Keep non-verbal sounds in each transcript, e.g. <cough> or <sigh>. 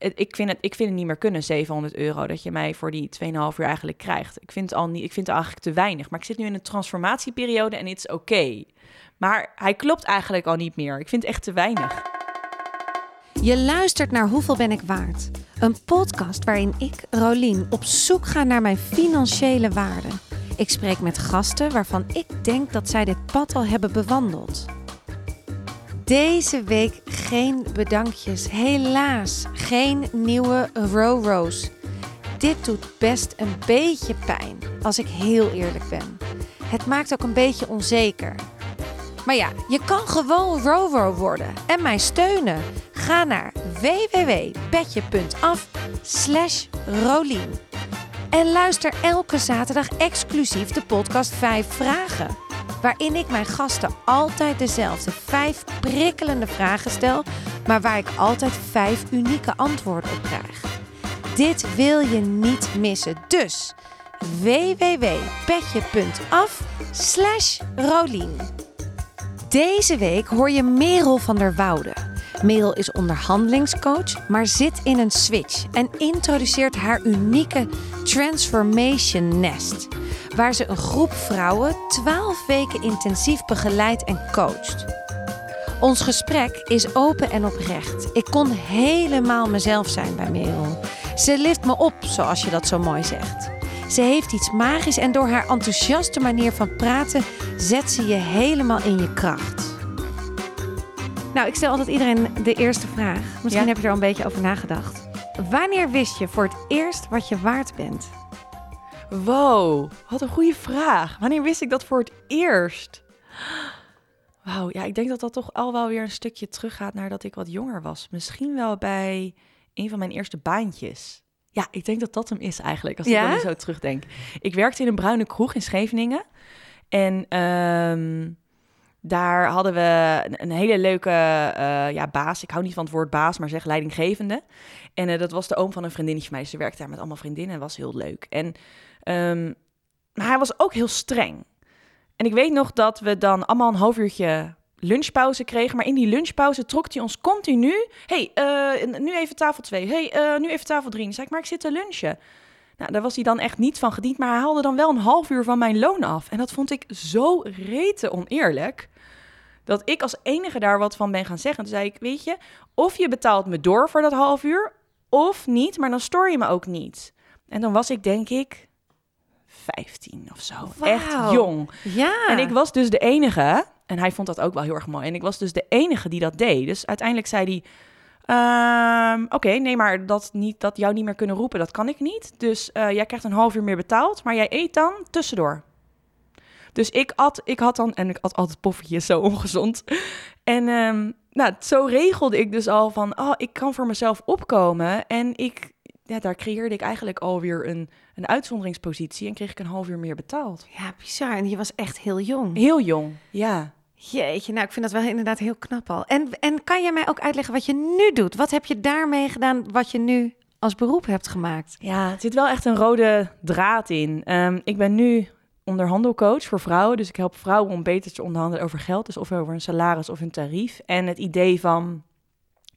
ik vind, het, ik vind het niet meer kunnen, 700 euro, dat je mij voor die 2,5 uur eigenlijk krijgt. Ik vind, het al niet, ik vind het eigenlijk te weinig. Maar ik zit nu in een transformatieperiode en het is oké. Maar hij klopt eigenlijk al niet meer. Ik vind het echt te weinig. Je luistert naar Hoeveel ben ik waard? Een podcast waarin ik, Rolien, op zoek ga naar mijn financiële waarde. Ik spreek met gasten waarvan ik denk dat zij dit pad al hebben bewandeld. Deze week geen bedankjes. Helaas, geen nieuwe Roro's. Dit doet best een beetje pijn, als ik heel eerlijk ben. Het maakt ook een beetje onzeker. Maar ja, je kan gewoon Roro worden en mij steunen. Ga naar www.petje.af slash Rolien. En luister elke zaterdag exclusief de podcast 5 Vragen. Waarin ik mijn gasten altijd dezelfde vijf prikkelende vragen stel, maar waar ik altijd vijf unieke antwoorden op krijg. Dit wil je niet missen. Dus www.petje.af slash Rolien. Deze week hoor je Merel van der Woude. Merel is onderhandelingscoach, maar zit in een switch en introduceert haar unieke Transformation Nest, waar ze een groep vrouwen 12 weken intensief begeleidt en coacht. Ons gesprek is open en oprecht. Ik kon helemaal mezelf zijn bij Merel. Ze lift me op, zoals je dat zo mooi zegt. Ze heeft iets magisch en door haar enthousiaste manier van praten zet ze je helemaal in je kracht. Nou, ik stel altijd iedereen de eerste vraag. Misschien Ja. heb je er al een beetje over nagedacht. Wanneer wist je voor het eerst wat je waard bent? Wow, wat een goede vraag. Wanneer wist ik dat voor het eerst? Wauw, ja, ik denk dat dat toch al wel weer een stukje teruggaat naar dat ik wat jonger was. Misschien wel bij een van mijn eerste baantjes. Ja, ik denk dat dat hem is eigenlijk, als Ja? ik er nu zo terugdenk. Ik werkte in een bruine kroeg in Scheveningen. En ehm, daar hadden we een, hele leuke eh, ja, baas. Ik hou niet van het woord baas, maar zeg leidinggevende. En eh, dat was de oom van een vriendinnetje van mij. Ze werkte daar met allemaal vriendinnen en was heel leuk. En, ehm, maar hij was ook heel streng. En ik weet nog dat we dan allemaal een half uurtje lunchpauze kregen. Maar in die lunchpauze trok hij ons continu... hey, eh, nu even tafel 2. hey, nu even tafel 3. Dan zei ik, maar ik zit te lunchen. Nou, daar was hij dan echt niet van gediend. Maar hij haalde dan wel een half uur van mijn loon af. En dat vond ik zo rete oneerlijk. Dat ik als enige daar wat van ben gaan zeggen. Toen zei ik, weet je, of je betaalt me door voor dat half uur... of niet, maar dan stoor je me ook niet. En dan was ik denk ik 15 of zo. Echt jong. Ja. En ik was dus de enige, en hij vond dat ook wel heel erg mooi. En ik was dus de enige die dat deed. Dus uiteindelijk zei hij: ehm, Oké, nee, maar dat, niet, dat jou niet meer kunnen roepen, dat kan ik niet. Dus eh, jij krijgt een half uur meer betaald, maar jij eet dan tussendoor. Dus ik at, ik had dan, en ik at altijd poffertjes, zo ongezond. En ehm, nou, zo regelde ik dus al van, oh, ik kan voor mezelf opkomen. En ik, ja, daar creëerde ik eigenlijk alweer een, een uitzonderingspositie en kreeg ik een half uur meer betaald. Ja, bizar. En je was echt heel jong. Heel jong, ja. Jeetje, nou ik vind dat wel inderdaad heel knap al. En, en kan jij mij ook uitleggen wat je nu doet? Wat heb je daarmee gedaan wat je nu als beroep hebt gemaakt? Ja, het zit wel echt een rode draad in. Ehm, ik ben nu onderhandelcoach voor vrouwen. Dus ik help vrouwen om beter te onderhandelen over geld. Dus of over een salaris of een tarief. En het idee van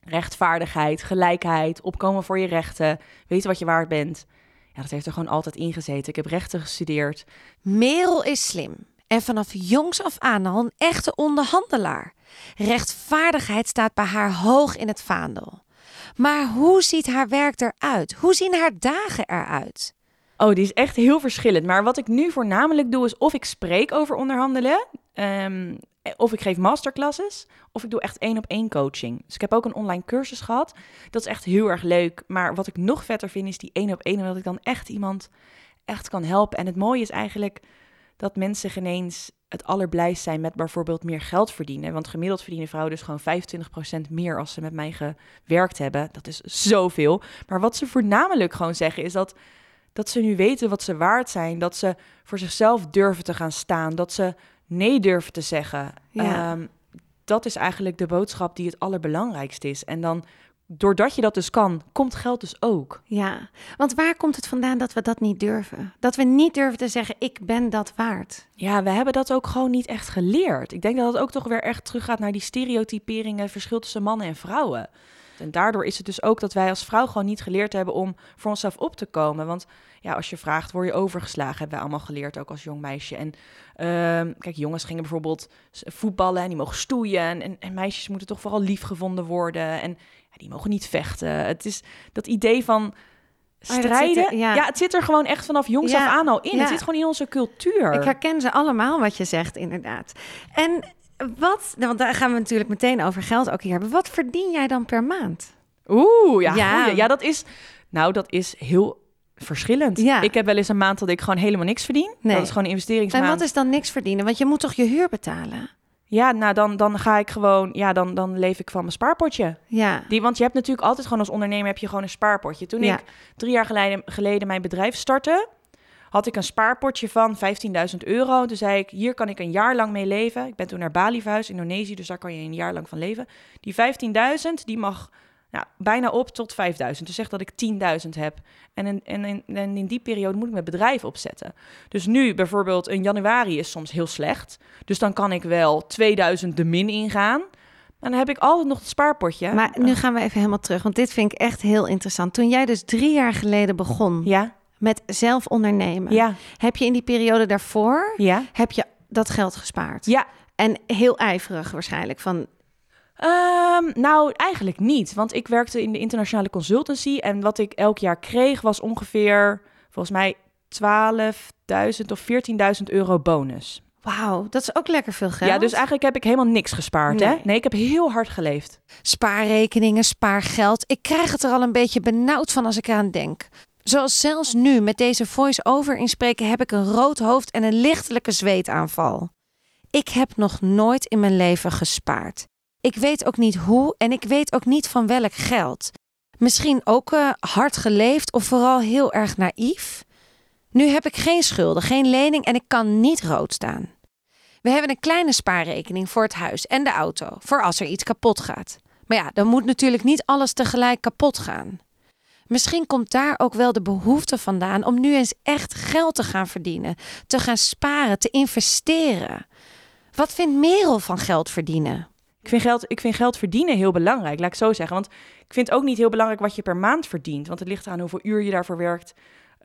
rechtvaardigheid, gelijkheid, opkomen voor je rechten, weten wat je waard bent. Ja, dat heeft er gewoon altijd in gezeten. Ik heb rechten gestudeerd. Merel is slim en vanaf jongs af aan al een echte onderhandelaar. Rechtvaardigheid staat bij haar hoog in het vaandel. Maar hoe ziet haar werk eruit? Hoe zien haar dagen eruit? Oh, die is echt heel verschillend. Maar wat ik nu voornamelijk doe, is of ik spreek over onderhandelen, ehm, of ik geef masterclasses, of ik doe echt één op één coaching. Dus ik heb ook een online cursus gehad. Dat is echt heel erg leuk. Maar wat ik nog vetter vind, is die één op één, omdat ik dan echt iemand echt kan helpen. En het mooie is eigenlijk dat mensen geen eens het allerblijst zijn met bijvoorbeeld meer geld verdienen. Want gemiddeld verdienen vrouwen dus gewoon 25% meer als ze met mij gewerkt hebben. Dat is zoveel. Maar wat ze voornamelijk gewoon zeggen is dat dat ze nu weten wat ze waard zijn. Dat ze voor zichzelf durven te gaan staan. Dat ze nee durven te zeggen. Ja. Ehm, dat is eigenlijk de boodschap die het allerbelangrijkste is. En dan, doordat je dat dus kan, komt geld dus ook. Ja, want waar komt het vandaan dat we dat niet durven? Dat we niet durven te zeggen, ik ben dat waard. Ja, we hebben dat ook gewoon niet echt geleerd. Ik denk dat het ook toch weer echt teruggaat naar die stereotyperingen, verschil tussen mannen en vrouwen. En daardoor is het dus ook dat wij als vrouw gewoon niet geleerd hebben om voor onszelf op te komen. Want ja, als je vraagt, word je overgeslagen, hebben wij allemaal geleerd, ook als jong meisje. En ehm, kijk, jongens gingen bijvoorbeeld voetballen en die mogen stoeien. En, en, meisjes moeten toch vooral lief gevonden worden. En ja, die mogen niet vechten. Het is dat idee van strijden. ja. het zit er gewoon echt vanaf jongs af aan al in. Het zit gewoon in onze cultuur. Ik herken ze allemaal wat je zegt, inderdaad. En wat, want daar gaan we natuurlijk meteen over geld ook hier hebben. Wat verdien jij dan per maand? Oeh, ja, ja. ja dat is, nou, dat is heel verschillend. Ja. Ik heb wel eens een maand dat ik gewoon helemaal niks verdien. Nee. Dat is gewoon investeringsmaand. En wat is dan niks verdienen? Want je moet toch je huur betalen? Ja, nou dan, dan ga ik gewoon, ja, dan, dan leef ik van mijn spaarpotje. Ja. Die, want je hebt natuurlijk altijd gewoon als ondernemer heb je gewoon een spaarpotje. Toen ik drie jaar geleden, geleden mijn bedrijf startte, had ik een spaarpotje van 15.000 euro. Toen zei ik, hier kan ik een jaar lang mee leven. Ik ben toen naar Bali verhuisd, Indonesië, dus daar kan je een jaar lang van leven. Die 15.000, die mag nou, bijna op tot 5000. Dus zeg dat ik 10.000 heb. En in, en, in, en in die periode moet ik mijn bedrijf opzetten. Dus nu bijvoorbeeld in januari is soms heel slecht. Dus dan kan ik wel 2000 de min ingaan. En dan heb ik altijd nog het spaarpotje. Maar nu gaan we even helemaal terug, want dit vind ik echt heel interessant. Toen jij dus drie jaar geleden begon ja? Met zelf ondernemen, ja. heb je in die periode daarvoor ja? heb je dat geld gespaard? Ja. En heel ijverig waarschijnlijk van Um, nou, eigenlijk niet. Want ik werkte in de internationale consultancy. En wat ik elk jaar kreeg was ongeveer, volgens mij, 12.000 of 14.000 euro bonus. Wauw, dat is ook lekker veel geld. Ja, dus eigenlijk heb ik helemaal niks gespaard. Nee. Hè? nee, ik heb heel hard geleefd. Spaarrekeningen, spaargeld. Ik krijg het er al een beetje benauwd van als ik eraan denk. Zoals zelfs nu met deze voice-over inspreken heb ik een rood hoofd en een lichtelijke zweetaanval. Ik heb nog nooit in mijn leven gespaard. Ik weet ook niet hoe en ik weet ook niet van welk geld. Misschien ook uh, hard geleefd of vooral heel erg naïef. Nu heb ik geen schulden, geen lening en ik kan niet rood staan. We hebben een kleine spaarrekening voor het huis en de auto, voor als er iets kapot gaat. Maar ja, dan moet natuurlijk niet alles tegelijk kapot gaan. Misschien komt daar ook wel de behoefte vandaan om nu eens echt geld te gaan verdienen, te gaan sparen, te investeren. Wat vindt Merel van geld verdienen? Ik vind, geld, ik vind geld verdienen heel belangrijk, laat ik zo zeggen. Want ik vind ook niet heel belangrijk wat je per maand verdient. Want het ligt aan hoeveel uur je daarvoor werkt.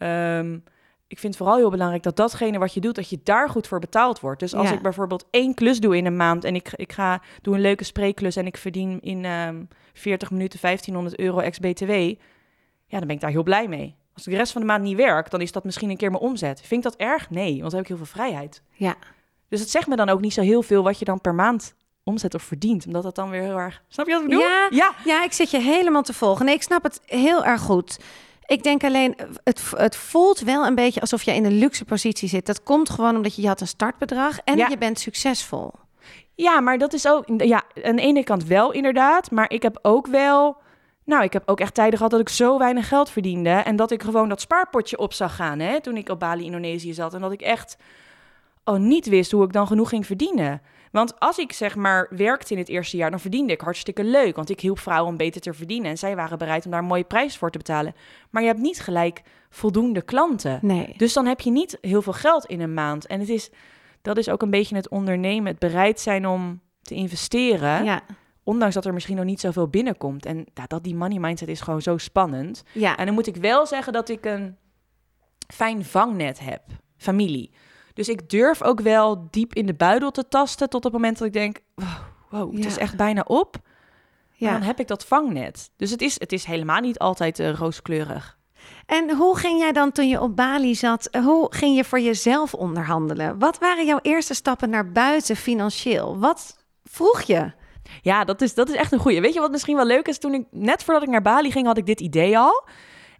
Um, ik vind vooral heel belangrijk dat datgene wat je doet, dat je daar goed voor betaald wordt. Dus als ik bijvoorbeeld één klus doe in een maand en ik, ik ga doe een leuke spreekklus en ik verdien in um, ehm, 40 minuten 1500 euro ex-BTW, ja, dan ben ik daar heel blij mee. Als ik de rest van de maand niet werk, dan is dat misschien een keer mijn omzet. Vind ik dat erg? Nee, want dan heb ik heel veel vrijheid. Ja. Dus het zegt me dan ook niet zo heel veel wat je dan per maand omzet of verdient. Omdat dat dan weer heel erg... Snap je wat ik bedoel? Ja, ja. ja ik zit je helemaal te volgen. Nee, ik snap het heel erg goed. Ik denk alleen, het, het voelt wel een beetje alsof je in een luxe positie zit. Dat komt gewoon omdat je, je had een startbedrag en je bent succesvol. Ja, maar dat is ook... Ja, aan de ene kant wel inderdaad. Maar ik heb ook wel... Nou, ik heb ook echt tijden gehad dat ik zo weinig geld verdiende. En dat ik gewoon dat spaarpotje op zag gaan, hè. Toen ik op Bali, Indonesië zat. En dat ik echt... Oh, niet wist hoe ik dan genoeg ging verdienen. Want als ik zeg maar werkte in het eerste jaar, dan verdiende ik hartstikke leuk. Want ik hielp vrouwen om beter te verdienen. En zij waren bereid om daar een mooie prijs voor te betalen. Maar je hebt niet gelijk voldoende klanten. Nee. Dus dan heb je niet heel veel geld in een maand. En het is, dat is ook een beetje het ondernemen. Het bereid zijn om te investeren. Ja. Ondanks dat er misschien nog niet zoveel binnenkomt. En ja, dat die money mindset is gewoon zo spannend. Ja. En dan moet ik wel zeggen dat ik een fijn vangnet heb. Familie. Dus ik durf ook wel diep in de buidel te tasten tot het moment dat ik denk, wow, het is echt bijna op. Ja. dan heb ik dat vangnet. Dus het is, het is helemaal niet altijd uh, rooskleurig. En hoe ging jij dan toen je op Bali zat, hoe ging je voor jezelf onderhandelen? Wat waren jouw eerste stappen naar buiten financieel? Wat vroeg je? Ja, dat is, dat is echt een goeie. Weet je wat misschien wel leuk is? Toen ik, net voordat ik naar Bali ging, had ik dit idee al.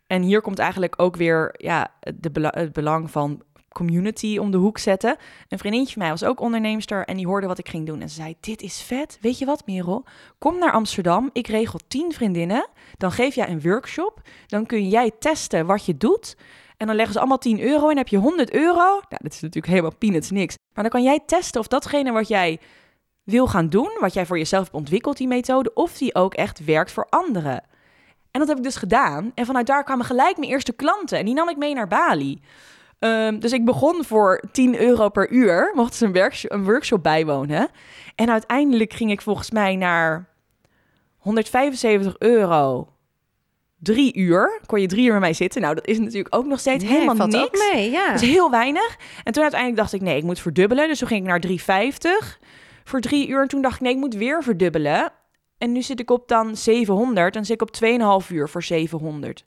En hier komt eigenlijk ook weer ja, de het belang van community om de hoek zetten. Een vriendinnetje van mij was ook onderneemster en die hoorde wat ik ging doen. En ze zei, dit is vet. Weet je wat, Merel? Kom naar Amsterdam. Ik regel tien vriendinnen. Dan geef jij een workshop. Dan kun jij testen wat je doet. En dan leggen ze allemaal 10 euro en heb je 100 euro. Nou, dat is natuurlijk helemaal peanuts niks. Maar dan kan jij testen of datgene wat jij wil gaan doen, wat jij voor jezelf hebt ontwikkeld, die methode, of die ook echt werkt voor anderen. En dat heb ik dus gedaan. En vanuit daar kwamen gelijk mijn eerste klanten. En die nam ik mee naar Bali. Ehm, dus ik begon voor 10 euro per uur, mocht ze een, een workshop bijwonen. En uiteindelijk ging ik volgens mij naar 175 euro. Drie uur. Kon je drie uur met mij zitten. Nou, dat is natuurlijk ook nog steeds Nee, helemaal valt niks. ook mee, ja. Dat is heel weinig. En toen uiteindelijk dacht ik, nee, ik moet verdubbelen. Dus toen ging ik naar 350 voor drie uur. En toen dacht ik, nee, ik moet weer verdubbelen. En nu zit ik op dan 700. En zit ik op 2,5 uur voor 700.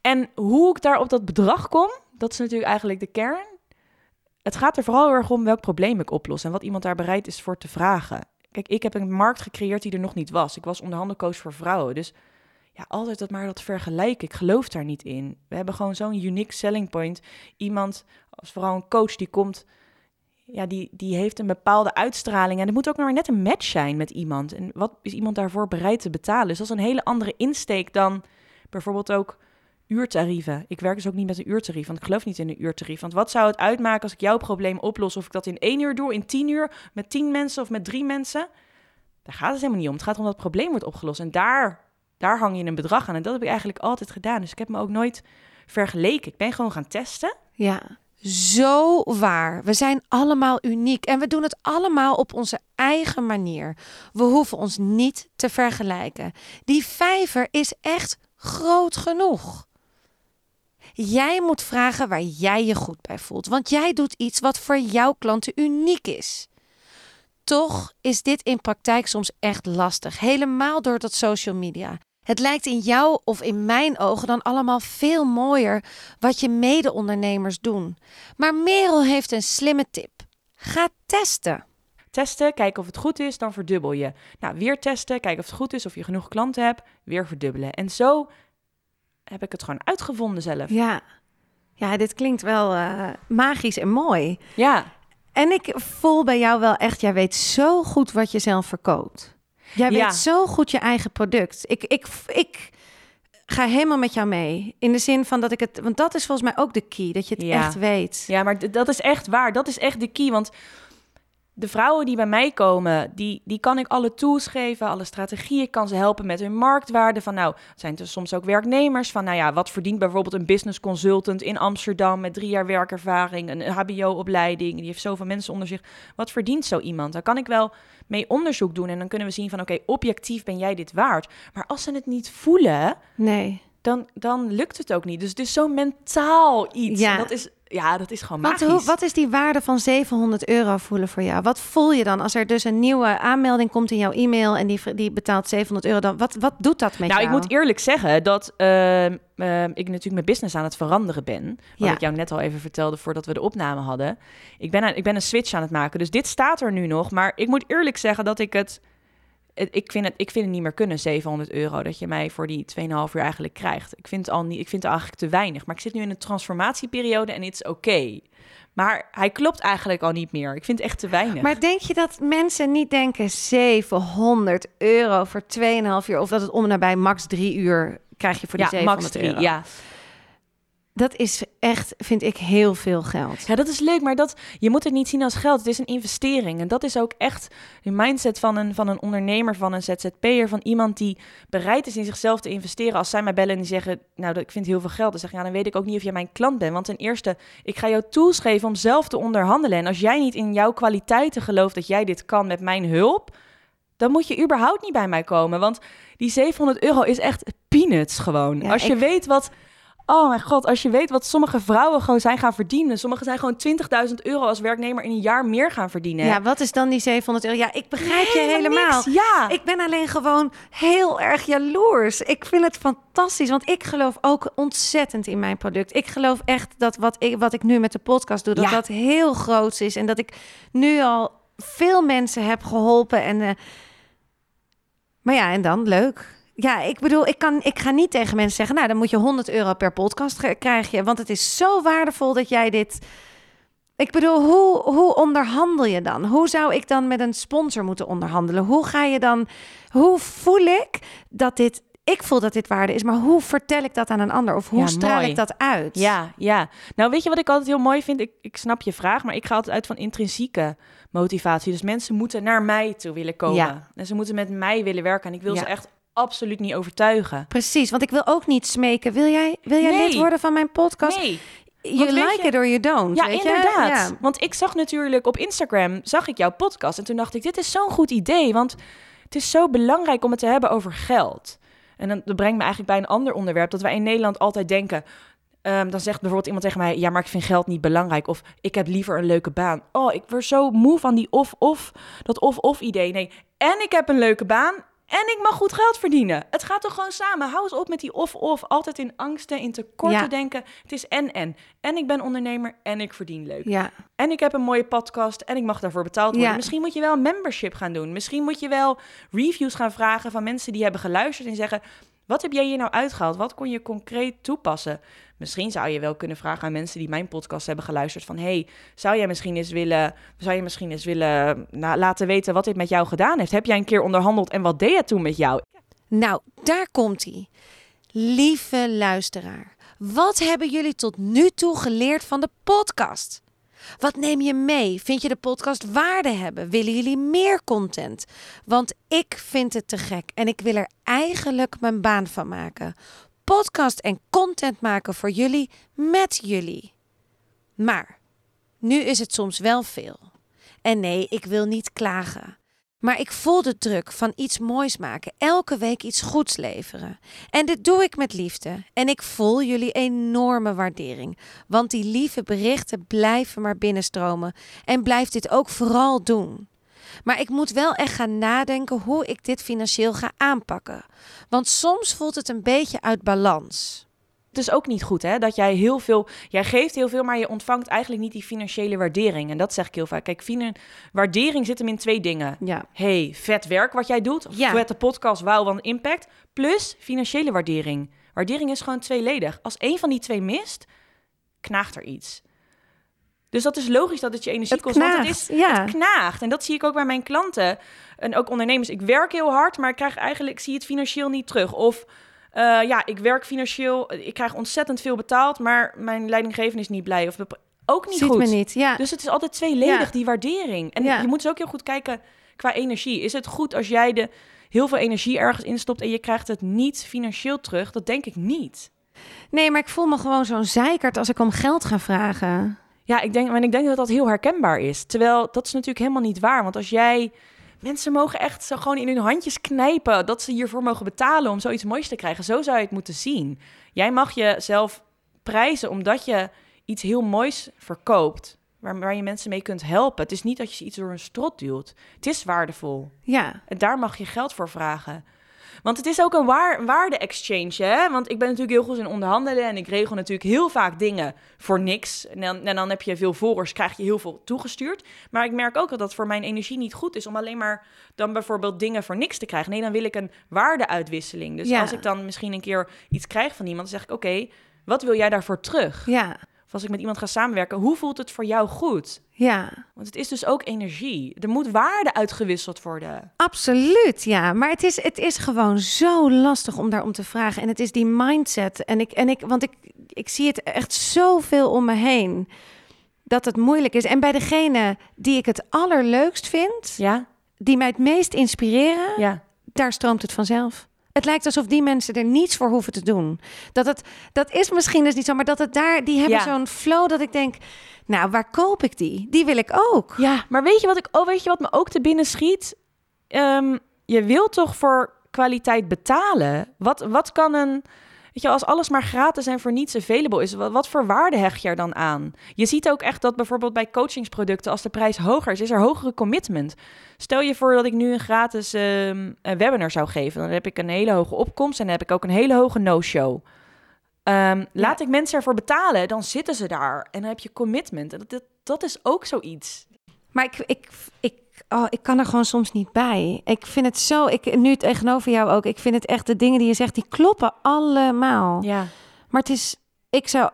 En hoe ik daar op dat bedrag kom, dat is natuurlijk eigenlijk de kern. Het gaat er vooral erg om welk probleem ik oplos en wat iemand daar bereid is voor te vragen. Kijk, ik heb een markt gecreëerd die er nog niet was. Ik was onderhandelcoach voor vrouwen. Dus ja, altijd dat maar dat vergelijken. Ik geloof daar niet in. We hebben gewoon zo'n unique selling point. Iemand, als vooral een coach, die komt, ja, die, die heeft een bepaalde uitstraling. En het moet ook nog maar net een match zijn met iemand. En wat is iemand daarvoor bereid te betalen? Dus dat is een hele andere insteek dan bijvoorbeeld ook uurtarieven. Ik werk dus ook niet met een uurtarief, want ik geloof niet in een uurtarief. Want wat zou het uitmaken als ik jouw probleem oplos, of ik dat in één uur doe, in tien uur, met tien mensen of met drie mensen? Daar gaat het helemaal niet om. Het gaat om dat probleem wordt opgelost. En daar, daar hang je een bedrag aan. En dat heb ik eigenlijk altijd gedaan. Dus ik heb me ook nooit vergeleken. Ik ben gewoon gaan testen. Ja, zo waar. We zijn allemaal uniek en we doen het allemaal op onze eigen manier. We hoeven ons niet te vergelijken. Die vijver is echt groot genoeg. Jij moet vragen waar jij je goed bij voelt, want jij doet iets wat voor jouw klanten uniek is. Toch is dit in praktijk soms echt lastig, helemaal door dat social media. Het lijkt in jou of in mijn ogen dan allemaal veel mooier wat je mede-ondernemers doen. Maar Merel heeft een slimme tip. Ga testen. Testen, kijken of het goed is, dan verdubbel je. Nou, weer testen, kijken of het goed is, of je genoeg klanten hebt, weer verdubbelen. En zo heb ik het gewoon uitgevonden zelf. Ja, ja dit klinkt wel eh, magisch en mooi. Ja, En ik voel bij jou wel echt, jij weet zo goed wat je zelf verkoopt. Jij Ja. weet zo goed je eigen product. Ik, ik, ik ga helemaal met jou mee. In de zin van dat ik het, want dat is volgens mij ook de key, dat je het Ja. echt weet. Ja, maar dat is echt waar. Dat is echt de key. Want de vrouwen die bij mij komen, die, die kan ik alle tools geven, alle strategieën. Ik kan ze helpen met hun marktwaarde. Van nou, het zijn er soms ook werknemers. Van nou ja, wat verdient bijvoorbeeld een business consultant in Amsterdam met drie jaar werkervaring, een HBO-opleiding, die heeft zoveel mensen onder zich. Wat verdient zo iemand? Daar kan ik wel mee onderzoek doen en dan kunnen we zien van oké, objectief ben jij dit waard. Maar als ze het niet voelen, Nee. dan, dan lukt het ook niet. Dus het is zo mentaal iets. Ja. En Dat is, ja, dat is gewoon Want magisch. hoe, wat is die waarde van 700 euro voelen voor jou? Wat voel je dan als er dus een nieuwe aanmelding komt in jouw e-mail en die, die betaalt 700 euro? Dan, wat, wat doet dat met nou, jou? ik moet eerlijk zeggen dat ehm, ehm, ik natuurlijk mijn business aan het veranderen ben. Wat Ja. ik jou net al even vertelde voordat we de opname hadden. Ik ben, aan, ik ben een switch aan het maken. Dus dit staat er nu nog. Maar ik moet eerlijk zeggen dat ik het... Ik vind, het, ik vind het niet meer kunnen, 700 euro, dat je mij voor die 2,5 uur eigenlijk krijgt. Ik vind, het al niet, ik vind het eigenlijk te weinig. Maar ik zit nu in een transformatieperiode en het is oké. Maar hij klopt eigenlijk al niet meer. Ik vind het echt te weinig. Maar denk je dat mensen niet denken 700 euro voor 2,5 uur? Of dat het om en nabij max 3 uur krijg je voor die ja, 700 max 3. euro? Ja. Dat is echt, vind ik, heel veel geld. Ja, dat is leuk, maar dat, je moet het niet zien als geld. Het is een investering. En dat is ook echt de mindset van een, van een ondernemer, van een ZZP'er, van iemand die bereid is in zichzelf te investeren. Als zij mij bellen en die zeggen, nou, dat- ik vind heel veel geld. Dan zeg ik, ja, dan weet ik ook niet of jij mijn klant bent. Want ten eerste, ik ga jou tools geven om zelf te onderhandelen. En als jij niet in jouw kwaliteiten gelooft dat jij dit kan met mijn hulp, dan moet je überhaupt niet bij mij komen. Want die 700 euro is echt peanuts gewoon. Ja, als je ik- weet wat... Oh mijn god, als je weet wat sommige vrouwen gewoon zijn gaan verdienen. Sommigen zijn gewoon 20.000 euro als werknemer in een jaar meer gaan verdienen. Ja, wat is dan die 700 euro? Ja, ik begrijp je Helemaal niks, Ja. Ik ben alleen gewoon heel erg jaloers. Ik vind het fantastisch, want ik geloof ook ontzettend in mijn product. Ik geloof echt dat wat ik, wat ik nu met de podcast doe, dat Ja. dat heel groot is. En dat ik nu al veel mensen heb geholpen. En, eh, maar ja, en dan leuk. Ja, ik bedoel, ik, kan, ik ga niet tegen mensen zeggen... nou, dan moet je 100 euro per podcast ge- krijg je. Want het is zo waardevol dat jij dit... Ik bedoel, hoe, hoe onderhandel je dan? Hoe zou ik dan met een sponsor moeten onderhandelen? Hoe ga je dan... Hoe voel ik dat dit... Ik voel dat dit waarde is, maar hoe vertel ik dat aan een ander? Of hoe Ja, straal mooi. ik dat uit? Ja, ja. Nou, weet je wat ik altijd heel mooi vind? Ik, ik snap je vraag, maar ik ga altijd uit van intrinsieke motivatie. Dus mensen moeten naar mij toe willen komen. Ja. En ze moeten met mij willen werken. En ik wil Ja. ze echt absoluut niet overtuigen. Precies, want ik wil ook niet smeken. Wil jij, wil jij Nee. lid worden van mijn podcast? Nee. You like je- it or you don't. Ja, weet je? inderdaad. Ja. Want ik zag natuurlijk op Instagram, zag ik jouw podcast. En toen dacht ik, dit is zo'n goed idee. Want het is zo belangrijk om het te hebben over geld. En dan, dat brengt me eigenlijk bij een ander onderwerp. Dat wij in Nederland altijd denken... ehm, dan zegt bijvoorbeeld iemand tegen mij... ja, maar ik vind geld niet belangrijk. Of ik heb liever een leuke baan. Oh, ik word zo moe van die of-of. Dat of-of idee. Nee, en ik heb een leuke baan... en ik mag goed geld verdienen. Het gaat toch gewoon samen. Hou eens op met die of-of. Altijd in angsten, in tekorten Ja. denken. Het is en-en. En ik ben ondernemer en ik verdien leuk. Ja, En ik heb een mooie podcast en ik mag daarvoor betaald worden. Ja. Misschien moet je wel een membership gaan doen. Misschien moet je wel reviews gaan vragen van mensen die hebben geluisterd en zeggen: wat heb jij hier nou uitgehaald? Wat kon je concreet toepassen? Misschien zou je wel kunnen vragen aan mensen die mijn podcast hebben geluisterd: van hey, zou jij misschien eens willen, zou je misschien eens willen nou, laten weten wat dit met jou gedaan heeft? Heb jij een keer onderhandeld en wat deed het toen met jou? Nou, daar komt hij. Lieve luisteraar, wat hebben jullie tot nu toe geleerd van de podcast? Wat neem je mee? Vind je de podcast waarde hebben? Willen jullie meer content? Want ik vind het te gek en ik wil er eigenlijk mijn baan van maken. Podcast en content maken voor jullie met jullie. Maar nu is het soms wel veel. En nee, ik wil niet klagen. Maar ik voel de druk van iets moois maken, elke week iets goeds leveren. En dit doe ik met liefde. En ik voel jullie enorme waardering. Want die lieve berichten blijven maar binnenstromen. En blijf dit ook vooral doen. Maar ik moet wel echt gaan nadenken hoe ik dit financieel ga aanpakken. Want soms voelt het een beetje uit balans. Het is ook niet goed, hè? Dat jij heel veel, jij geeft heel veel, maar je ontvangt eigenlijk niet die financiële waardering. En dat zeg ik heel vaak. Kijk, waardering zit hem in twee dingen. Ja. hey, vet werk wat jij doet. Ja. Vette podcast, wauw, wat impact. Plus financiële waardering. Waardering is gewoon tweeledig. Als één van die twee mist, knaagt er iets. Dus dat is logisch dat het je energie Het kost. Want het knaagt, is ja. het knaagt. En dat zie ik ook bij mijn klanten. En ook ondernemers. Ik werk heel hard, maar ik krijg eigenlijk, ik zie het financieel niet terug. Of eh, ja, ik werk financieel, ik krijg ontzettend veel betaald, maar mijn leidinggevende is niet blij. Of ook niet Ziet goed. me niet. Ja. Dus het is altijd tweeledig, Ja. die waardering. En Ja. je moet dus ook heel goed kijken qua energie. Is het goed als jij de heel veel energie ergens instopt en je krijgt het niet financieel terug? Dat denk ik niet. Nee, maar ik voel me gewoon zo'n zeikert als ik om geld ga vragen. Ja, ik denk, en ik denk dat dat heel herkenbaar is. Terwijl dat is natuurlijk helemaal niet waar. Want als jij. Mensen mogen echt zo gewoon in hun handjes knijpen dat ze hiervoor mogen betalen om zoiets moois te krijgen. Zo zou je het moeten zien. Jij mag jezelf prijzen omdat je iets heel moois verkoopt. Waar, waar je mensen mee kunt helpen. Het is niet dat je ze iets door een strot duwt. Het is waardevol. Ja. En daar mag je geld voor vragen. Want het is ook een waar, waarde-exchange, hè? Want ik ben natuurlijk heel goed in onderhandelen... en ik regel natuurlijk heel vaak dingen voor niks. En dan, en dan heb je veel volgers, krijg je heel veel toegestuurd. Maar ik merk ook dat dat voor mijn energie niet goed is... om alleen maar dan bijvoorbeeld dingen voor niks te krijgen. Nee, dan wil ik een waardeuitwisseling. Dus Ja. als ik dan misschien een keer iets krijg van iemand... dan zeg ik, oké, wat wil jij daarvoor terug? Ja. Of als ik met iemand ga samenwerken, hoe voelt het voor jou goed? Ja. Want het is dus ook energie. Er moet waarde uitgewisseld worden. Absoluut, ja. Maar het is, het is gewoon zo lastig om daarom te vragen. En het is die mindset. En ik, en ik, want ik, ik zie het echt zoveel om me heen. Dat het moeilijk is. En bij degene die ik het allerleukst vind, Ja? die mij het meest inspireren, Ja. daar stroomt het vanzelf. Het lijkt alsof die mensen er niets voor hoeven te doen. Dat, het, dat is misschien dus niet zo, maar dat het daar, die hebben Ja. zo'n flow dat ik denk, nou, waar koop ik die? Die wil ik ook. Ja, maar weet je wat ik, oh, weet je wat me ook te binnen schiet? Ehm, je wilt toch voor kwaliteit betalen? Wat, wat kan een, weet je, als alles maar gratis en voor niets available is, wat, wat voor waarde hecht je er dan aan? Je ziet ook echt dat bijvoorbeeld bij coachingsproducten, als de prijs hoger is, is er hogere commitment. Stel je voor dat ik nu een gratis ehm, een webinar zou geven, dan heb ik een hele hoge opkomst en dan heb ik ook een hele hoge no-show. Ehm, Laat ik mensen ervoor betalen, dan zitten ze daar en dan heb je commitment. En dat, dat, dat is ook zoiets. Maar ik, ik, ik, oh, ik kan er gewoon soms niet bij. Ik vind het zo, ik, nu tegenover jou ook, ik vind het echt, de dingen die je zegt, die kloppen allemaal. Ja. Maar het is, ik zou,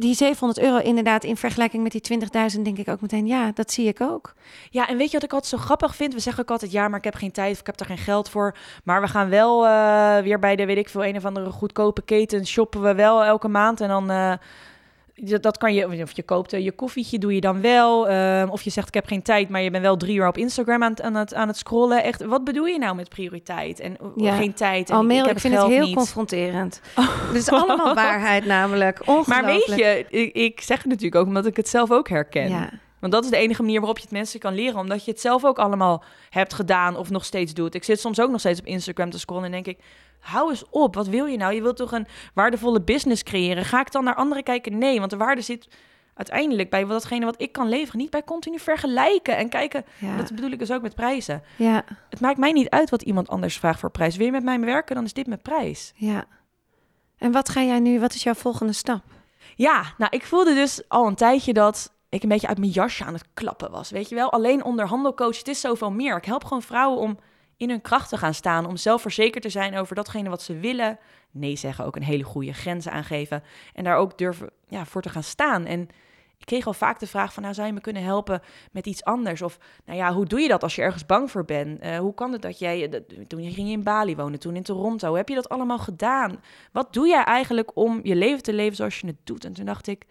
die 700 euro inderdaad in vergelijking met die 20.000 denk ik ook meteen, ja, dat zie ik ook. Ja, en weet je wat ik altijd zo grappig vind? We zeggen ook altijd, ja, maar ik heb geen tijd of ik heb er geen geld voor. Maar we gaan wel eh, weer bij de, weet ik veel, een of andere goedkope keten shoppen we wel elke maand. En dan, eh, dat, kan je, of je koopt eh, je koffietje, doe je dan wel. Ehm, of je zegt, ik heb geen tijd, maar je bent wel drie uur op Instagram aan, het- aan, het, aan het scrollen. Echt, wat bedoel je nou met prioriteit? En oh, Ja. geen tijd en Almere, ik, ik, heb vind geld het heel niet. confronterend. <laughs> Het is allemaal waarheid namelijk. Maar weet je, ik, ik zeg het natuurlijk ook omdat ik het zelf ook herken. Ja. Want dat is de enige manier waarop je het mensen kan leren. Omdat je het zelf ook allemaal hebt gedaan of nog steeds doet. Ik zit soms ook nog steeds op Instagram te scrollen en denk ik... Hou eens op, wat wil je nou? Je wilt toch een waardevolle business creëren? Ga ik dan naar anderen kijken? Nee, want de waarde zit uiteindelijk bij datgene wat ik kan leveren. Niet bij continu vergelijken en kijken. Ja. Dat bedoel ik dus ook met prijzen. Ja, Het maakt mij niet uit wat iemand anders vraagt voor prijs. Wil je met mij werken, dan is dit mijn prijs. ja. En wat ga jij nu, wat is jouw volgende stap? Ja, nou, ik voelde dus al een tijdje dat ik een beetje uit mijn jasje aan het klappen was. Weet je wel, alleen onderhandelcoach, het is zoveel meer. Ik help gewoon vrouwen om in hun kracht te gaan staan, om zelfverzekerd te zijn over datgene wat ze willen. Nee zeggen, ook een hele goede grenzen aangeven en daar ook durven ja, voor te gaan staan. En ik kreeg al vaak de vraag van, nou, zou je me kunnen helpen met iets anders? Of, nou ja, hoe doe je dat als je ergens bang voor bent? Eh, hoe kan het dat jij, dat- toen je ging in Bali wonen, toen in Toronto, heb je dat allemaal gedaan? Wat doe jij eigenlijk om je leven te leven zoals je het doet? En toen dacht ik,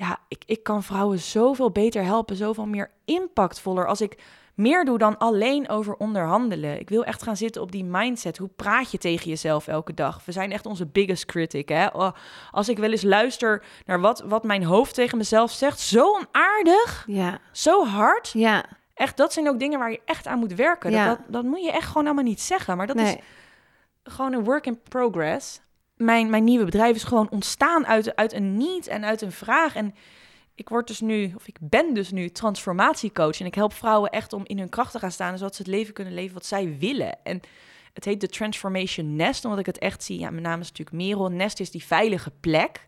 ja, ik, ik kan vrouwen zoveel beter helpen, zoveel meer impactvoller als ik meer doe dan alleen over onderhandelen. Ik wil echt gaan zitten op die mindset. Hoe praat je tegen jezelf elke dag? We zijn echt onze biggest critic. Hè? Oh, Als ik wel eens luister naar wat, wat mijn hoofd tegen mezelf zegt, zo onaardig, Ja, zo hard. ja, Echt, dat zijn ook dingen waar je echt aan moet werken. Ja. Dat, dat, dat moet je echt gewoon allemaal niet zeggen. Maar dat is gewoon een work in progress. Mijn, mijn nieuwe bedrijf is gewoon ontstaan uit, uit een niet en uit een vraag. En ik word dus nu, of ik ben dus nu transformatiecoach. En ik help vrouwen echt om in hun kracht te gaan staan. Zodat ze het leven kunnen leven wat zij willen. En het heet de Transformation Nest, omdat ik het echt zie. Ja, mijn naam is natuurlijk Merel. Nest is die veilige plek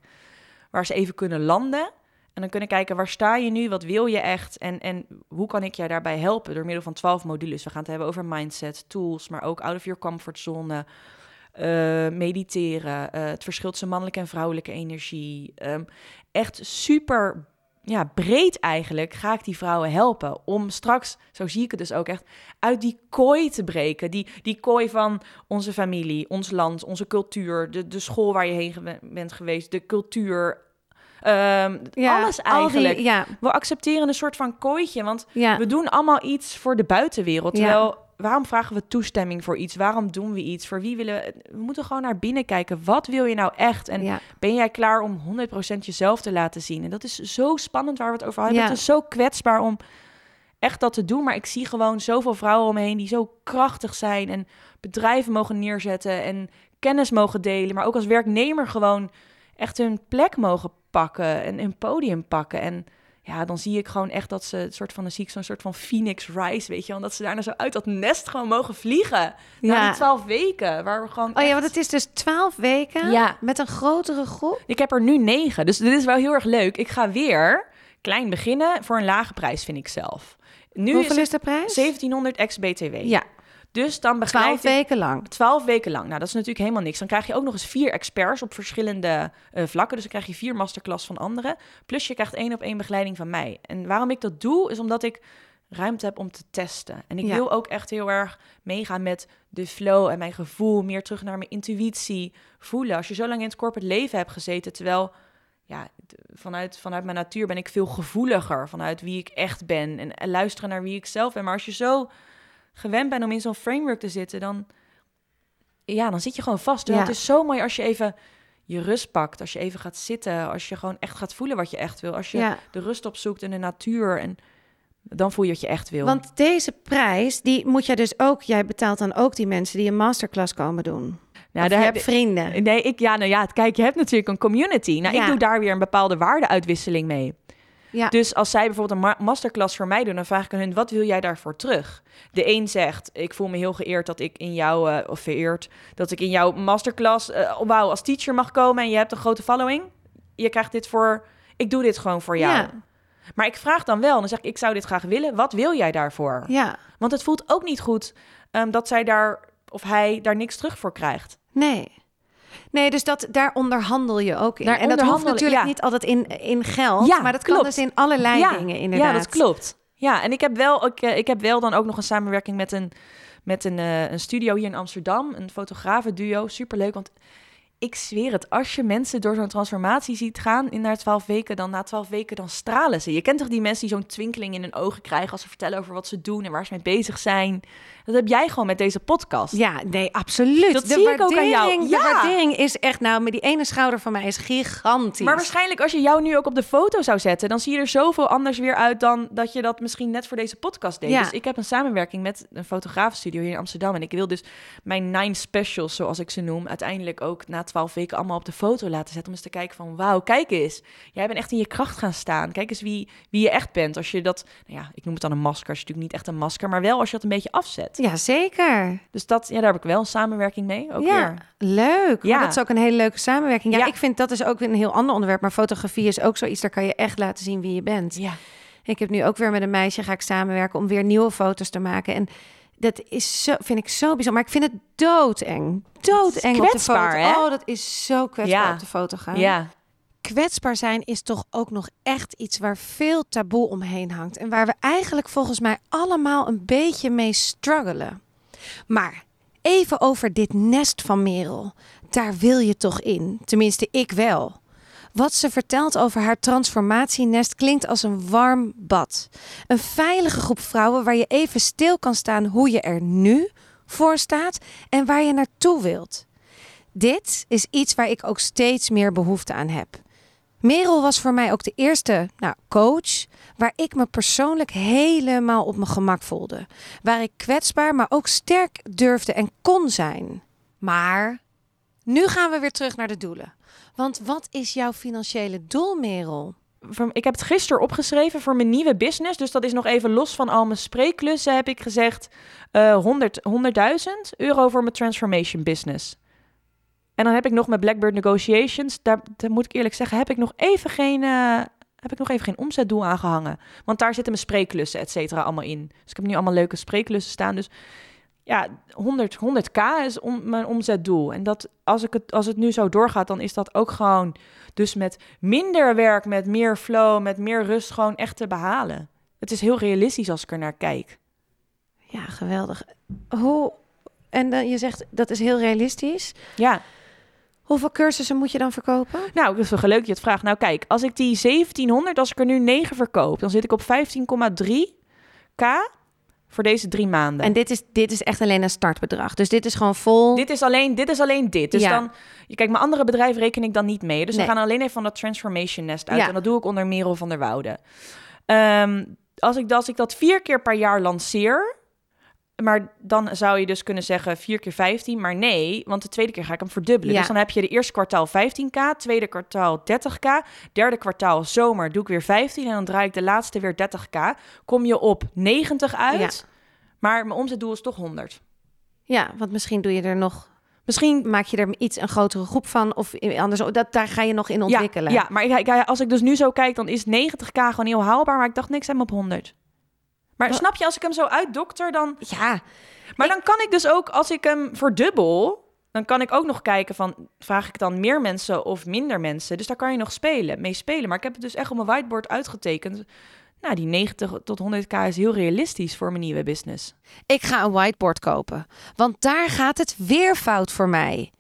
waar ze even kunnen landen. En dan kunnen kijken, waar sta je nu? Wat wil je echt? En, en hoe kan ik jou daarbij helpen? Door middel van 12 modules. We gaan het hebben over mindset, tools, maar ook out of your comfort zone. Eh, mediteren, eh, het verschil tussen mannelijke en vrouwelijke energie. Ehm, echt super ja, breed eigenlijk ga ik die vrouwen helpen om straks, zo zie ik het dus ook echt, uit die kooi te breken. Die, die kooi van onze familie, ons land, onze cultuur, de, de school waar je heen bent geweest, de cultuur, ehm, Ja, alles die- eigenlijk. ja, We accepteren een soort van kooitje, want ja, we doen allemaal iets voor de buitenwereld. Ja. Terwijl, waarom vragen we toestemming voor iets? Waarom doen we iets? Voor wie willen we... We moeten gewoon naar binnen kijken. Wat wil je nou echt? En ja. ben jij klaar om 100% jezelf te laten zien? En dat is zo spannend waar we het over. Ja. Het is zo kwetsbaar om echt dat te doen. Maar ik zie gewoon zoveel vrouwen om me heen die zo krachtig zijn... en bedrijven mogen neerzetten en kennis mogen delen. Maar ook als werknemer gewoon echt hun plek mogen pakken en hun podium pakken. En ja, dan zie ik gewoon echt dat ze een soort van, dan zie ik zo'n soort van phoenix rise, weet je, omdat ze daarna zo uit dat nest gewoon mogen vliegen. Na Ja. die twaalf weken, waar we gewoon Oh ja, want het is dus twaalf weken Ja. met een grotere groep. Ik heb er nu negen, dus dit is wel heel erg leuk. Ik ga weer klein beginnen voor een lage prijs, vind ik zelf. Nu Hoeveel is is de prijs? 1700 ex-BTW. Ja, Dus dan begeleid twaalf ik weken lang. 12 weken lang. Nou, dat is natuurlijk helemaal niks. Dan krijg je ook nog eens vier experts op verschillende eh, vlakken. Dus dan krijg je vier masterclass van anderen. Plus je krijgt één op één begeleiding van mij. En waarom ik dat doe, is omdat ik ruimte heb om te testen. En ik Ja. wil ook echt heel erg meegaan met de flow en mijn gevoel. Meer terug naar mijn intuïtie voelen. Als je zo lang in het corporate leven hebt gezeten, terwijl... Ja, vanuit, vanuit mijn natuur ben ik veel gevoeliger. Vanuit wie ik echt ben. En, en luisteren naar wie ik zelf ben. Maar als je zo gewend bent om in zo'n framework te zitten, dan, ja, dan zit je gewoon vast. Dus Ja. Het is zo mooi als je even je rust pakt, als je even gaat zitten, als je gewoon echt gaat voelen wat je echt wil, als je Ja. de rust opzoekt in de natuur en dan voel je wat je echt wil. Want deze prijs, die moet jij dus ook... Jij betaalt dan ook die mensen die een masterclass komen doen. nou, daar je heb hebt vrienden. Nee, ik, ja, nou ja, kijk, je hebt natuurlijk een community. Nou, Ja. ik doe daar weer een bepaalde waardeuitwisseling mee. Ja. Dus als zij bijvoorbeeld een ma- masterclass voor mij doen, dan vraag ik aan hun: wat wil jij daarvoor terug? De een zegt: ik voel me heel geëerd dat ik in jou, eh, of vereerd, dat ik in jouw masterclass, eh wauw, als teacher mag komen en je hebt een grote following. Je krijgt dit voor, ik doe dit gewoon voor jou. Ja. Maar ik vraag dan wel, dan zeg ik: ik zou dit graag willen. Wat wil jij daarvoor? Ja, Want het voelt ook niet goed ehm, dat zij daar of hij daar niks terug voor krijgt. nee. Nee, dus dat, daar onderhandel je ook in. Daar en dat hoeft natuurlijk ja. niet altijd in, in geld, Ja, maar dat kan klopt. dus in allerlei ja, dingen inderdaad. Ja, dat klopt. Ja, en ik heb wel, ik, eh, ik heb wel dan ook nog een samenwerking met een, met een, eh, een studio hier in Amsterdam. Een fotografenduo. Superleuk, want ik zweer het. Als je mensen door zo'n transformatie ziet gaan in naar twaalf weken, dan na twaalf weken dan stralen ze. Je kent toch die mensen die zo'n twinkeling in hun ogen krijgen als ze vertellen over wat ze doen en waar ze mee bezig zijn. Dat heb jij gewoon met deze podcast. Ja, nee, absoluut. Dat zie ik ook aan jou. De Ja. waardering is echt, nou, met die ene schouder van mij is gigantisch. Maar waarschijnlijk als je jou nu ook op de foto zou zetten, dan zie je er zoveel anders weer uit dan dat je dat misschien net voor deze podcast deed. Ja. Dus ik heb een samenwerking met een fotografenstudio hier in Amsterdam. En ik wil dus mijn nine specials, zoals ik ze noem, uiteindelijk ook na twaalf weken allemaal op de foto laten zetten. Om eens te kijken van, wauw, kijk eens. Jij bent echt in je kracht gaan staan. Kijk eens wie, wie je echt bent. Als je dat, nou ja, ik noem het dan een masker. Het is natuurlijk niet echt een masker, maar wel als je dat een beetje afzet. Ja, zeker. Dus dat, ja, daar heb ik wel een samenwerking mee. Ook ja, weer. leuk. Ja. Ja. dat is ook een hele leuke samenwerking. Ja, Ja. ik vind dat is ook een heel ander onderwerp. Maar fotografie is ook zoiets, daar kan je echt laten zien wie je bent. Ja. Ik heb nu ook weer met een meisje, ga ik samenwerken om weer nieuwe foto's te maken. En dat is zo, vind ik zo bijzonder. Maar ik vind het doodeng. Doodeng op de kwetsbaar, foto. hè? Oh, dat is zo kwetsbaar Ja. op de foto gaan. ja. Kwetsbaar zijn is toch ook nog echt iets waar veel taboe omheen hangt. En waar we eigenlijk volgens mij allemaal een beetje mee struggelen. Maar even over dit nest van Merel. Daar wil je toch in? Tenminste, ik wel. Wat ze vertelt over haar transformatienest klinkt als een warm bad. Een veilige groep vrouwen waar je even stil kan staan hoe je er nu voor staat en waar je naartoe wilt. Dit is iets waar ik ook steeds meer behoefte aan heb. Merel was voor mij ook de eerste nou, coach waar ik me persoonlijk helemaal op mijn gemak voelde. Waar ik kwetsbaar, maar ook sterk durfde en kon zijn. Maar nu gaan we weer terug naar de doelen. Want wat is jouw financiële doel, Merel? ik heb het gisteren opgeschreven voor mijn nieuwe business. Dus dat is nog even los van al mijn spreekklussen. Heb ik gezegd eh 100 100.000 euro voor mijn transformation business. En dan heb ik nog mijn Blackbird Negotiations. Daar, daar moet ik eerlijk zeggen, heb ik nog even geen, eh, heb ik nog even geen omzetdoel aangehangen. Want daar zitten mijn spreekklussen, et cetera, allemaal in. Dus ik heb nu allemaal leuke spreekklussen staan. Dus ja, 100, 100k is om, mijn omzetdoel. En dat, als, ik het, als het nu zo doorgaat, dan is dat ook gewoon... Dus met minder werk, met meer flow, met meer rust, gewoon echt te behalen. Het is heel realistisch als ik er naar kijk. Ja, geweldig. Hoe, en eh, je zegt dat is heel realistisch. Ja, Hoeveel cursussen moet je dan verkopen? nou, dat is wel leuk dat je het vraagt. Nou, kijk, als ik die 1700, als ik er nu 9 verkoop, dan zit ik op 15,3k voor deze drie maanden. En dit is, dit is echt alleen een startbedrag. Dus dit is gewoon vol. Dit is alleen dit. Is alleen dit. Dus Ja. dan, je kijk, mijn andere bedrijf reken ik dan niet mee. Dus Nee. we gaan alleen even van dat transformation nest uit. Ja. En dat doe ik onder Merel van der Woude. Ehm, als, ik, als ik dat vier keer per jaar lanceer, maar dan zou je dus kunnen zeggen 4 keer 15. Maar nee, want de tweede keer ga ik hem verdubbelen. Ja. Dus dan heb je de eerste kwartaal 15k, tweede kwartaal 30k, derde kwartaal zomer doe ik weer 15 en dan draai ik de laatste weer 30k. Kom je op 90 uit, maar mijn omzetdoel is toch 100. Ja, want misschien doe je er nog. Misschien Maak je er iets een grotere groep van of anders. Dat, daar ga je nog in ontwikkelen. Ja, ja maar ik, als ik dus nu zo kijk, dan is 90k gewoon heel haalbaar. Maar ik dacht, niks hem op 100. Maar snap je, als ik hem zo uitdokter, dan... ja. Maar dan kan ik dus ook, als ik hem verdubbel... dan kan ik ook nog kijken van... vraag ik dan meer mensen of minder mensen? Dus daar kan je nog spelen, mee spelen. Maar ik heb het dus echt op mijn whiteboard uitgetekend. Nou, die 90 tot 100k is heel realistisch voor mijn nieuwe business. Ik ga een whiteboard kopen. Want daar gaat het weer fout voor mij.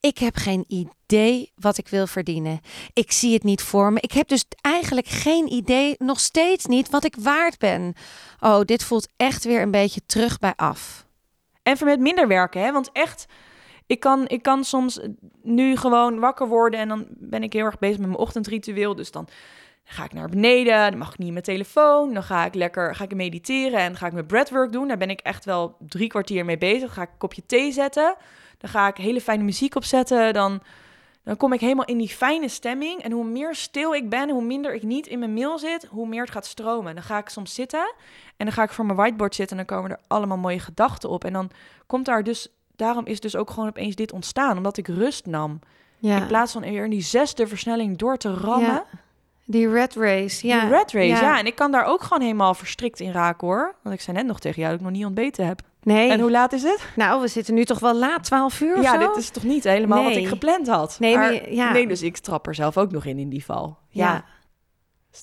Ik heb geen idee wat ik wil verdienen. Ik zie het niet voor me. Ik heb dus eigenlijk geen idee, nog steeds niet, wat ik waard ben. Oh, dit voelt echt weer een beetje terug bij af. En met minder werken, hè? Want echt, ik kan, ik kan soms nu gewoon wakker worden en dan ben ik heel erg bezig met mijn ochtendritueel. Dus dan ga ik naar beneden, dan mag ik niet mijn telefoon. Dan ga ik lekker ga ik mediteren en ga ik mijn breathwork doen. Daar ben ik echt wel drie kwartier mee bezig. Dan ga ik een kopje thee zetten. Dan ga ik hele fijne muziek opzetten. Dan, dan kom ik helemaal in die fijne stemming. En hoe meer stil ik ben, hoe minder ik niet in mijn mail zit, hoe meer het gaat stromen. Dan ga ik soms zitten en dan ga ik voor mijn whiteboard zitten en dan komen er allemaal mooie gedachten op. En dan komt daar dus, daarom is dus ook gewoon opeens dit ontstaan, omdat ik rust nam. Ja, In plaats van weer in die zesde versnelling door te rammen. Ja, die red race. Ja, Die red race, ja. En ik kan daar ook gewoon helemaal verstrikt in raken hoor. Want ik zei net nog tegen jou dat ik nog niet ontbeten heb. Nee, En hoe laat is het? nou, we zitten nu toch wel laat, 12 uur of Ja, zo? dit is toch niet helemaal wat ik gepland had. Nee, maar ja. nee, dus ik trap er zelf ook nog in in die val. Ja. Ja.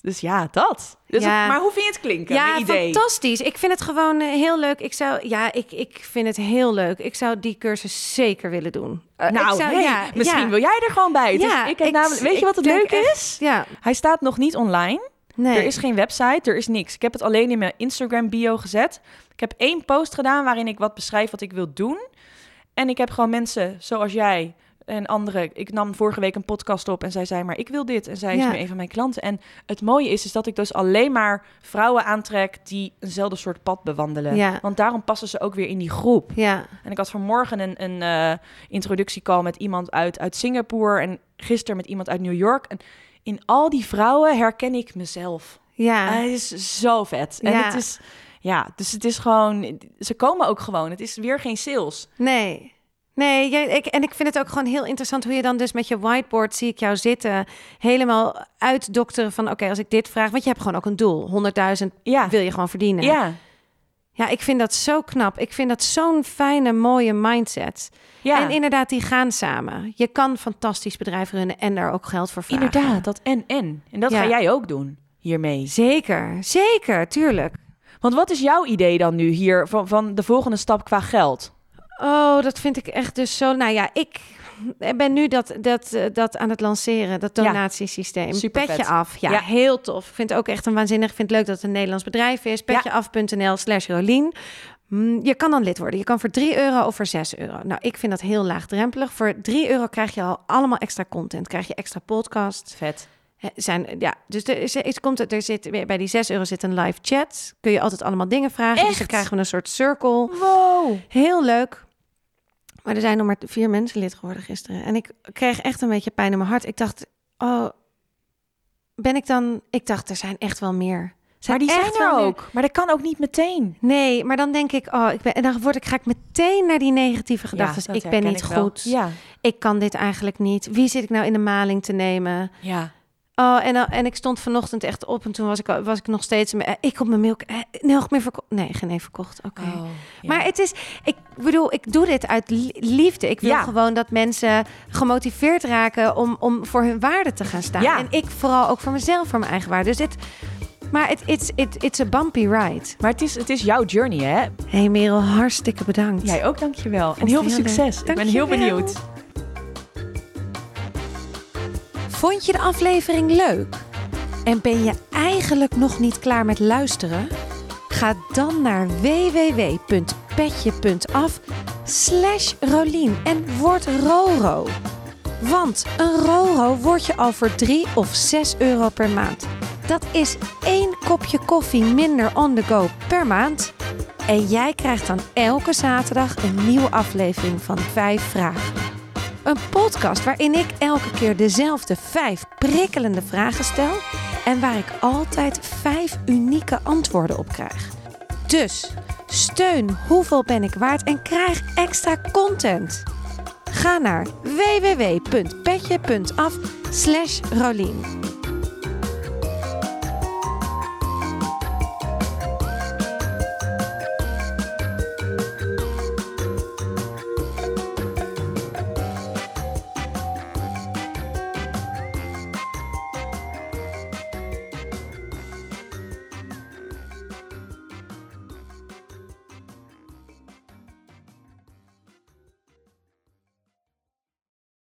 Dus ja, dat. Dus Ja. het- maar hoe vind je het klinken? Ja, idee? fantastisch. Ik vind het gewoon eh, heel leuk. Ik zou, ja, ik, ik vind het heel leuk. Ik zou die cursus zeker willen doen. Eh, Nou, zou, hey, ja, misschien ja. wil jij er gewoon bij. Dus Ja, ik heb namelijk, weet je wat het denk is? echt- Ja, Hij staat nog niet online. Nee. Er is geen website, er is niks. Ik heb het alleen in mijn Instagram bio gezet. Ik heb één post gedaan waarin ik wat beschrijf wat ik wil doen. En ik heb gewoon mensen zoals jij en anderen. Ik nam vorige week een podcast op en zij zei maar ik wil dit. En zij Ja. is nu een van mijn klanten. En het mooie is, is dat ik dus alleen maar vrouwen aantrek die eenzelfde soort pad bewandelen. Ja. Want daarom passen ze ook weer in die groep. Ja, En ik had vanmorgen een, een eh, introductiecall met iemand uit, uit Singapore en gisteren met iemand uit New York. En in al die vrouwen herken ik mezelf. ja. En het is zo vet. En Ja. het is, ja, dus het is gewoon, ze komen ook gewoon. Het is weer geen sales. Nee. Nee, jij- ik, en ik vind het ook gewoon heel interessant hoe je dan dus met je whiteboard zie ik jou zitten, helemaal uitdokteren van oké, als ik dit vraag, want je hebt gewoon ook een doel, 100.000 Ja, wil je gewoon verdienen. ja, Ja, ik vind dat zo knap. Ik vind dat zo'n fijne, mooie mindset. ja. En inderdaad, die gaan samen. Je kan fantastisch bedrijf runnen en daar ook geld voor vragen. inderdaad, dat en en. En dat Ja. ga jij ook doen hiermee. Zeker, zeker, tuurlijk. Want wat is jouw idee dan nu hier van, van de volgende stap qua geld? Oh, dat vind ik echt dus zo. Nou ja, ik <laughs> ben nu dat, dat, eh, dat aan het lanceren, dat donatiesysteem. Petje af. Ja, Ja. heel tof. Ik vind het ook echt een waanzinnig. Ik vind het leuk dat het een Nederlands bedrijf is. Petjeaf.nl slash Rolien. Mm, Je kan dan lid worden. Je kan voor 3 euro of voor 6 euro. Nou, ik vind dat heel laagdrempelig. Voor 3 euro krijg je al allemaal extra content. Krijg je extra podcast. Vet. Zijn, ja, dus er, is, is, komt, er zit, bij die 6 euro zit een live chat. Kun je altijd allemaal dingen vragen. Dus dan Echt? krijgen we een soort circle. Wow. Heel leuk. Maar er zijn nog maar vier mensen lid geworden gisteren. En ik kreeg echt een beetje pijn in mijn hart. Ik dacht, oh, ben ik dan... Ik dacht, er zijn echt wel meer. Maar die zijn er meer. ook. Maar dat kan ook niet meteen. Nee, maar dan denk ik, oh, ik ben... En dan word ik, ga ik meteen naar die negatieve gedachten. ik ben niet ik goed. Ja. Ik kan dit eigenlijk niet. Wie zit ik nou in de maling te nemen? Ja. Oh, en, dan- en ik stond vanochtend echt op en toen was ik, was ik nog steeds... eh, Ik op mijn milk... eh, nog meer verkocht? Nee, geen één verkocht. Oké. Oh, ja. Maar het is, ik bedoel, ik doe dit uit li- liefde. Ik wil Ja. gewoon dat mensen gemotiveerd raken om, om voor hun waarde te gaan staan. Ja. En ik vooral ook voor mezelf, voor mijn eigen waarde. Dus dit, maar het it's, it, it's a bumpy ride. Maar het is, het is jouw journey, hè? hey Merel, hartstikke bedankt. Jij ook, dankjewel. En heel veel succes. Ik ben heel benieuwd. Vond je de aflevering leuk? En ben je eigenlijk nog niet klaar met luisteren? Ga dan naar www.petje.af slash en word Roro. Want een Roro word je al voor 3 of 6 euro per maand. Dat is één kopje koffie minder on the go per maand. En jij krijgt dan elke zaterdag een nieuwe aflevering van 5 vragen. Een podcast waarin ik elke keer dezelfde vijf prikkelende vragen stel en waar ik altijd vijf unieke antwoorden op krijg. Dus steun Hoeveel ben ik waard en krijg extra content. Ga naar www.petje.af slash.